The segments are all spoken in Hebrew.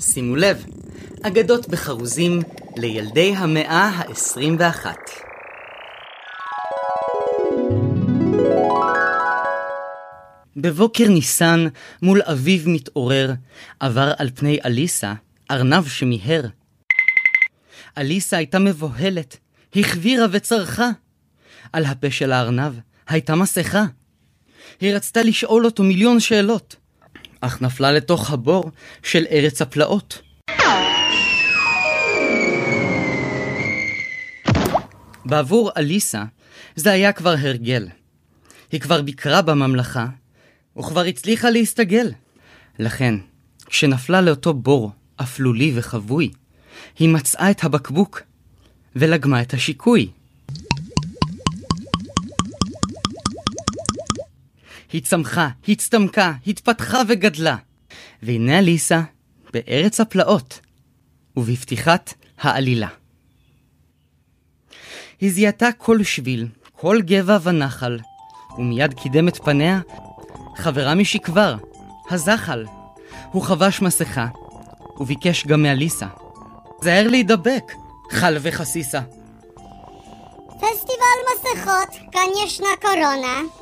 שימו לב, אגדות בחרוזים לילדי המאה ה-21. בבוקר ניסן, מול אביו מתעורר, עבר על פני אליסה, ארנב שמיהר. אליסה הייתה מבוהלת, החבירה וצרחה. על הפה של הארנב הייתה מסכה. היא רצתה לשאול אותו מיליון שאלות, אך נפלה לתוך הבור של ארץ הפלאות. בעבור אליסה זה היה כבר הרגל. היא כבר ביקרה בממלכה, וכבר הצליחה להסתגל. לכן, כשנפלה לאותו בור אפלולי וחבוי, היא מצאה את הבקבוק ולגמה את השיקוי. היא צמחה, הצטמקה, התפתחה וגדלה. והנה אליסה בארץ הפלאות, ובפתיחת העלילה. היא זיהתה כל שביל, כל גבע ונחל, ומיד קידם את פניה חברה משכבר, הזחל. הוא חבש מסכה, וביקש גם מאליסה. זהר להידבק, חל וחסיסה. פסטיבל מסכות, כאן ישנה קורונה.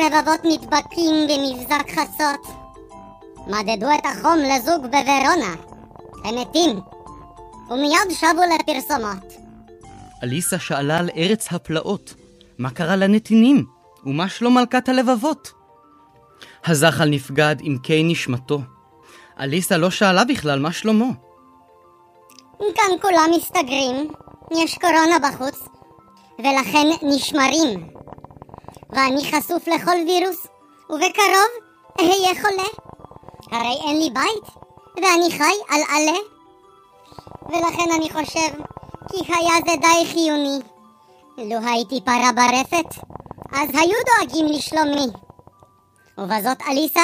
רבבות נדבקים במבזק חסות. מדדו את החום לזוג בוורונה. הם מתים. ומיד שבו לפרסומות. אליסה שאלה על ארץ הפלאות, מה קרה לנתינים, ומה שלום מלכת הלבבות. הזחל נפגד עמקי נשמתו. אליסה לא שאלה בכלל מה שלמה. כאן כולם מסתגרים, יש קורונה בחוץ, ולכן נשמרים. ואני חשוף לכל וירוס, ובקרוב אהיה חולה. הרי אין לי בית, ואני חי על עלה. ולכן אני חושב כי היה זה די חיוני. לו הייתי פרה ברפת, אז היו דואגים לשלומי. ובזאת אליסה,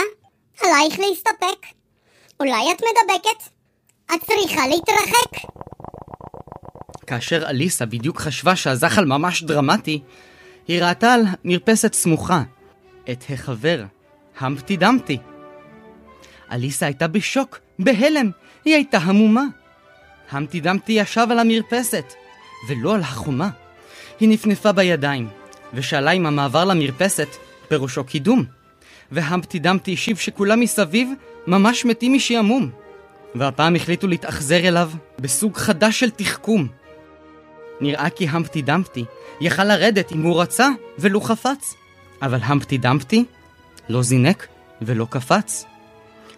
עלייך להסתפק. אולי את מדבקת? את צריכה להתרחק. כאשר אליסה בדיוק חשבה שהזחל ממש דרמטי, היא ראתה על מרפסת סמוכה את החבר, המפטי דמפטי. אליסה הייתה בשוק, בהלם, היא הייתה המומה. המפטי דמפטי ישב על המרפסת, ולא על החומה. היא נפנפה בידיים, ושאלה אם המעבר למרפסת פירושו קידום. והמפטי דמפטי השיב שכולם מסביב ממש מתים משעמום. והפעם החליטו להתאכזר אליו בסוג חדש של תחכום. נראה כי המפטי דמפטי יכל לרדת אם הוא רצה ולו חפץ. אבל המפטי דמפטי לא זינק ולא קפץ.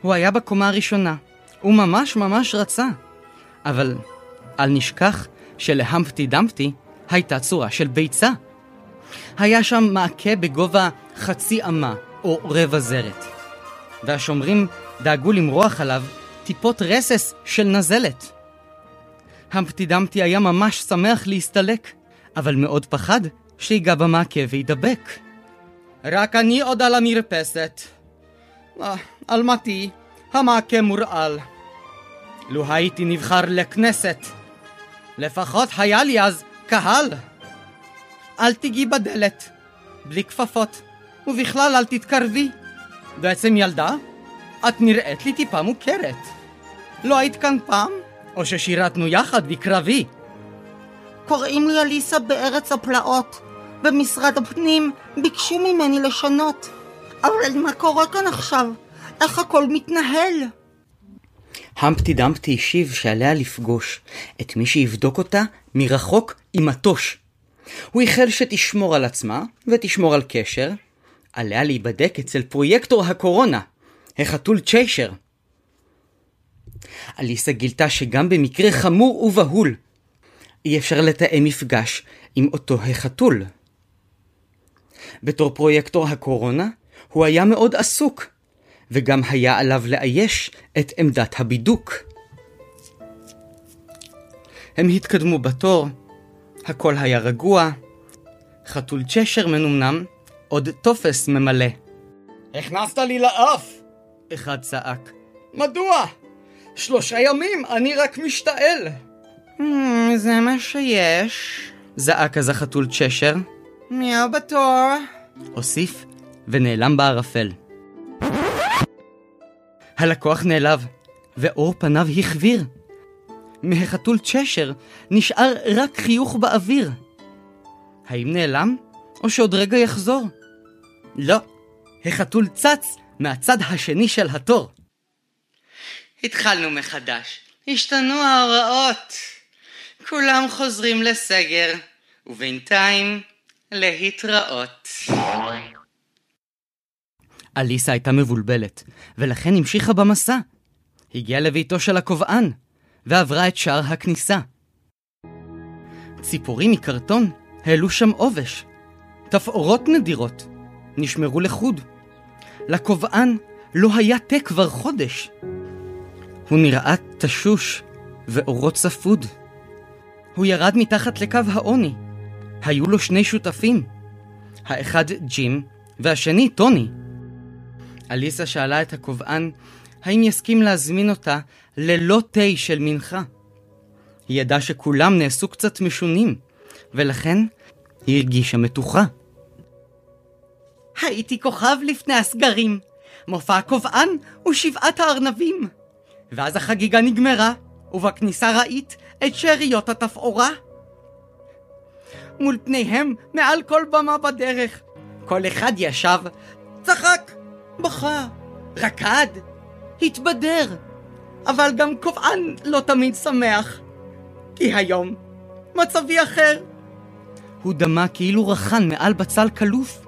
הוא היה בקומה הראשונה, הוא ממש ממש רצה. אבל אל נשכח שלהמפטי דמפטי הייתה צורה של ביצה. היה שם מעקה בגובה חצי אמה או רבע זרת. והשומרים דאגו למרוח עליו טיפות רסס של נזלת. המפטי דמפטי היה ממש שמח להסתלק, אבל מאוד פחד שיגע במעקה וידבק. רק אני עוד על המרפסת. אה, על מתי, המעקה מורעל. לו הייתי נבחר לכנסת, לפחות היה לי אז קהל. אל תיגעי בדלת, בלי כפפות, ובכלל אל תתקרבי. בעצם ילדה, את נראית לי טיפה מוכרת. לא היית כאן פעם? או ששירתנו יחד בקרבי? קוראים לי אליסה בארץ הפלאות. במשרד הפנים ביקשו ממני לשנות. אבל מה קורה כאן עכשיו? איך הכל מתנהל? המפטי דמפטי השיב שעליה לפגוש את מי שיבדוק אותה מרחוק עם מטוש. הוא איחל שתשמור על עצמה ותשמור על קשר. עליה להיבדק אצל פרויקטור הקורונה, החתול צ'יישר. אליסה גילתה שגם במקרה חמור ובהול, אי אפשר לתאם מפגש עם אותו החתול. בתור פרויקטור הקורונה, הוא היה מאוד עסוק, וגם היה עליו לאייש את עמדת הבידוק. הם התקדמו בתור, הכל היה רגוע, חתול צ'שר מנומנם, עוד טופס ממלא. הכנסת לי לאף! אחד צעק. מדוע? שלושה ימים אני רק משתעל. Hmm, זה מה שיש. זעק אז החתול צ'שר, מי הבתור? הוסיף ונעלם בערפל. הלקוח נעלב, ואור פניו החביר. מהחתול צ'שר נשאר רק חיוך באוויר. האם נעלם, או שעוד רגע יחזור? לא, החתול צץ מהצד השני של התור. התחלנו מחדש, השתנו ההוראות. כולם חוזרים לסגר, ובינתיים להתראות. אליסה הייתה מבולבלת, ולכן המשיכה במסע. הגיעה לביתו של הקובען, ועברה את שער הכניסה. ציפורים מקרטון העלו שם עובש. תפאורות נדירות נשמרו לחוד. לקובען לא היה תה כבר חודש. הוא נראה תשוש ואורו צפוד. הוא ירד מתחת לקו העוני. היו לו שני שותפים. האחד ג'ים והשני טוני. אליסה שאלה את הקובען האם יסכים להזמין אותה ללא תה של מנחה. היא ידעה שכולם נעשו קצת משונים, ולכן היא הרגישה מתוחה. הייתי כוכב לפני הסגרים, מופע הקובען ושבעת הארנבים. ואז החגיגה נגמרה, ובכניסה ראית את שאריות התפאורה. מול פניהם, מעל כל במה בדרך, כל אחד ישב, צחק, בכה, רקד, התבדר. אבל גם קובען לא תמיד שמח, כי היום מצבי אחר. הוא דמה כאילו רחן מעל בצל כלוף.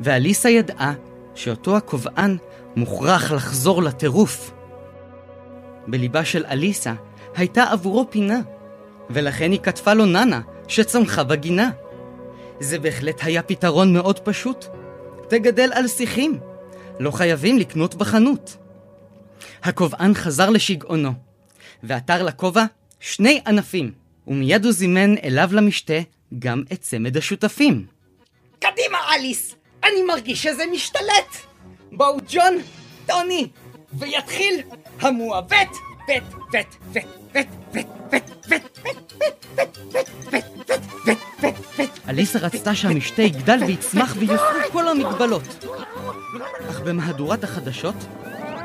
ואליסה ידעה שאותו הקובען מוכרח לחזור לטירוף. בליבה של אליסה הייתה עבורו פינה, ולכן היא כתבה לו ננה שצמחה בגינה. זה בהחלט היה פתרון מאוד פשוט. תגדל על שיחים, לא חייבים לקנות בחנות. הקובען חזר לשגעונו, ועתר לכובע שני ענפים, ומיד הוא זימן אליו למשתה גם את צמד השותפים. קדימה, אליס! אני מרגיש שזה משתלט! בואו ג'ון, טוני, ויתחיל המועוות וט וט וט וט וט וט וט אליסה רצתה שהמשתה יגדל ויצמח ויוכלו כל המגבלות. אך במהדורת החדשות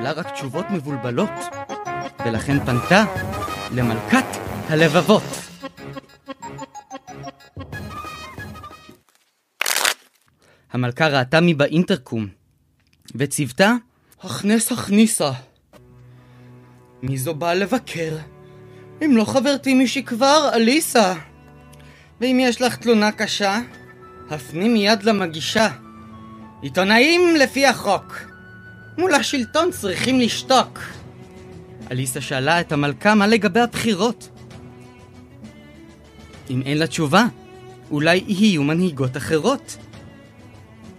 קיבלה רק תשובות מבולבלות, ולכן פנתה למלכת הלבבות. המלכה ראתה מבאינטרקום, וצוותה הכנס הכניסה. מי זו באה לבקר? אם לא חברתי משכבר, אליסה. ואם יש לך תלונה קשה, הפני מיד למגישה. עיתונאים לפי החוק. מול השלטון צריכים לשתוק. אליסה שאלה את המלכה מה לגבי הבחירות. אם אין לה תשובה, אולי יהיו מנהיגות אחרות.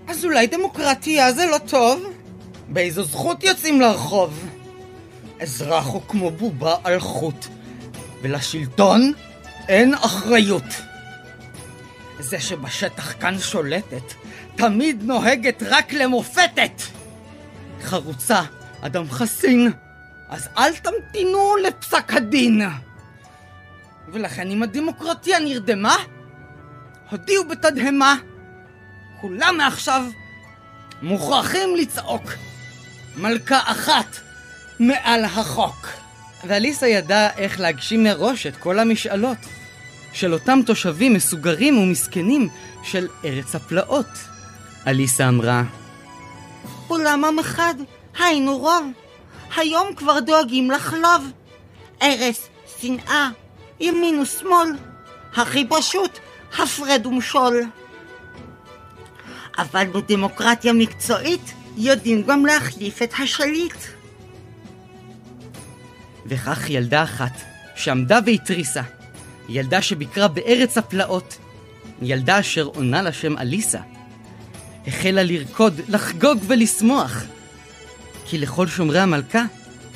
אז אולי דמוקרטיה זה לא טוב? באיזו זכות יוצאים לרחוב? אזרח הוא כמו בובה על חוט, ולשלטון אין אחריות. זה שבשטח כאן שולטת, תמיד נוהגת רק למופתת! חרוצה, אדם חסין, אז אל תמתינו לפסק הדין. ולכן אם הדמוקרטיה נרדמה, הודיעו בתדהמה, כולם מעכשיו מוכרחים לצעוק מלכה אחת מעל החוק. ואליסה ידעה איך להגשים מראש את כל המשאלות של אותם תושבים מסוגרים ומסכנים של ארץ הפלאות. אליסה אמרה, אולם עם אחד, היינו רוב. היום כבר דואגים לחלוב. ארס, שנאה, ימין ושמאל. הכי פשוט, הפרד ומשול. אבל בדמוקרטיה מקצועית יודעים גם להחליף את השליט. וכך ילדה אחת, שעמדה והתריסה, ילדה שביקרה בארץ הפלאות, ילדה אשר עונה לשם אליסה, החלה לרקוד, לחגוג ולשמוח. כי לכל שומרי המלכה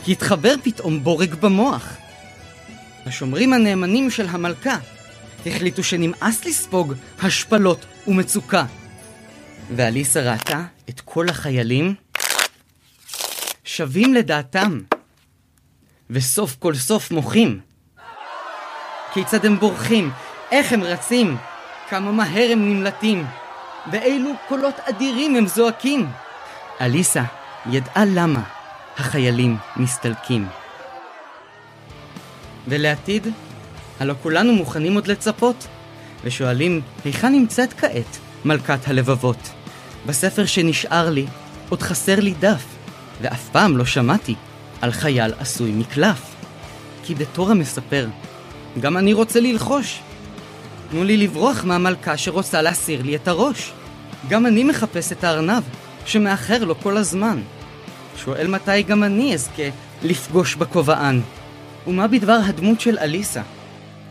התחבר פתאום בורג במוח. השומרים הנאמנים של המלכה החליטו שנמאס לספוג השפלות ומצוקה. ואליסה ראתה את כל החיילים שווים לדעתם, וסוף כל סוף מוחים. כיצד הם בורחים, איך הם רצים, כמה מהר הם נמלטים. ואילו קולות אדירים הם זועקים. אליסה ידעה למה, החיילים מסתלקים. ולעתיד, הלא כולנו מוכנים עוד לצפות, ושואלים היכן נמצאת כעת מלכת הלבבות. בספר שנשאר לי, עוד חסר לי דף, ואף פעם לא שמעתי על חייל עשוי מקלף. כי בתור המספר, גם אני רוצה ללחוש. תנו לי לברוח מהמלכה שרוצה להסיר לי את הראש. גם אני מחפש את הארנב, שמאחר לו כל הזמן. שואל מתי גם אני אזכה לפגוש בכובען. ומה בדבר הדמות של אליסה?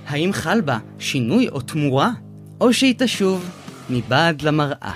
האם חל בה שינוי או תמורה? או שהיא תשוב מבעד למראה?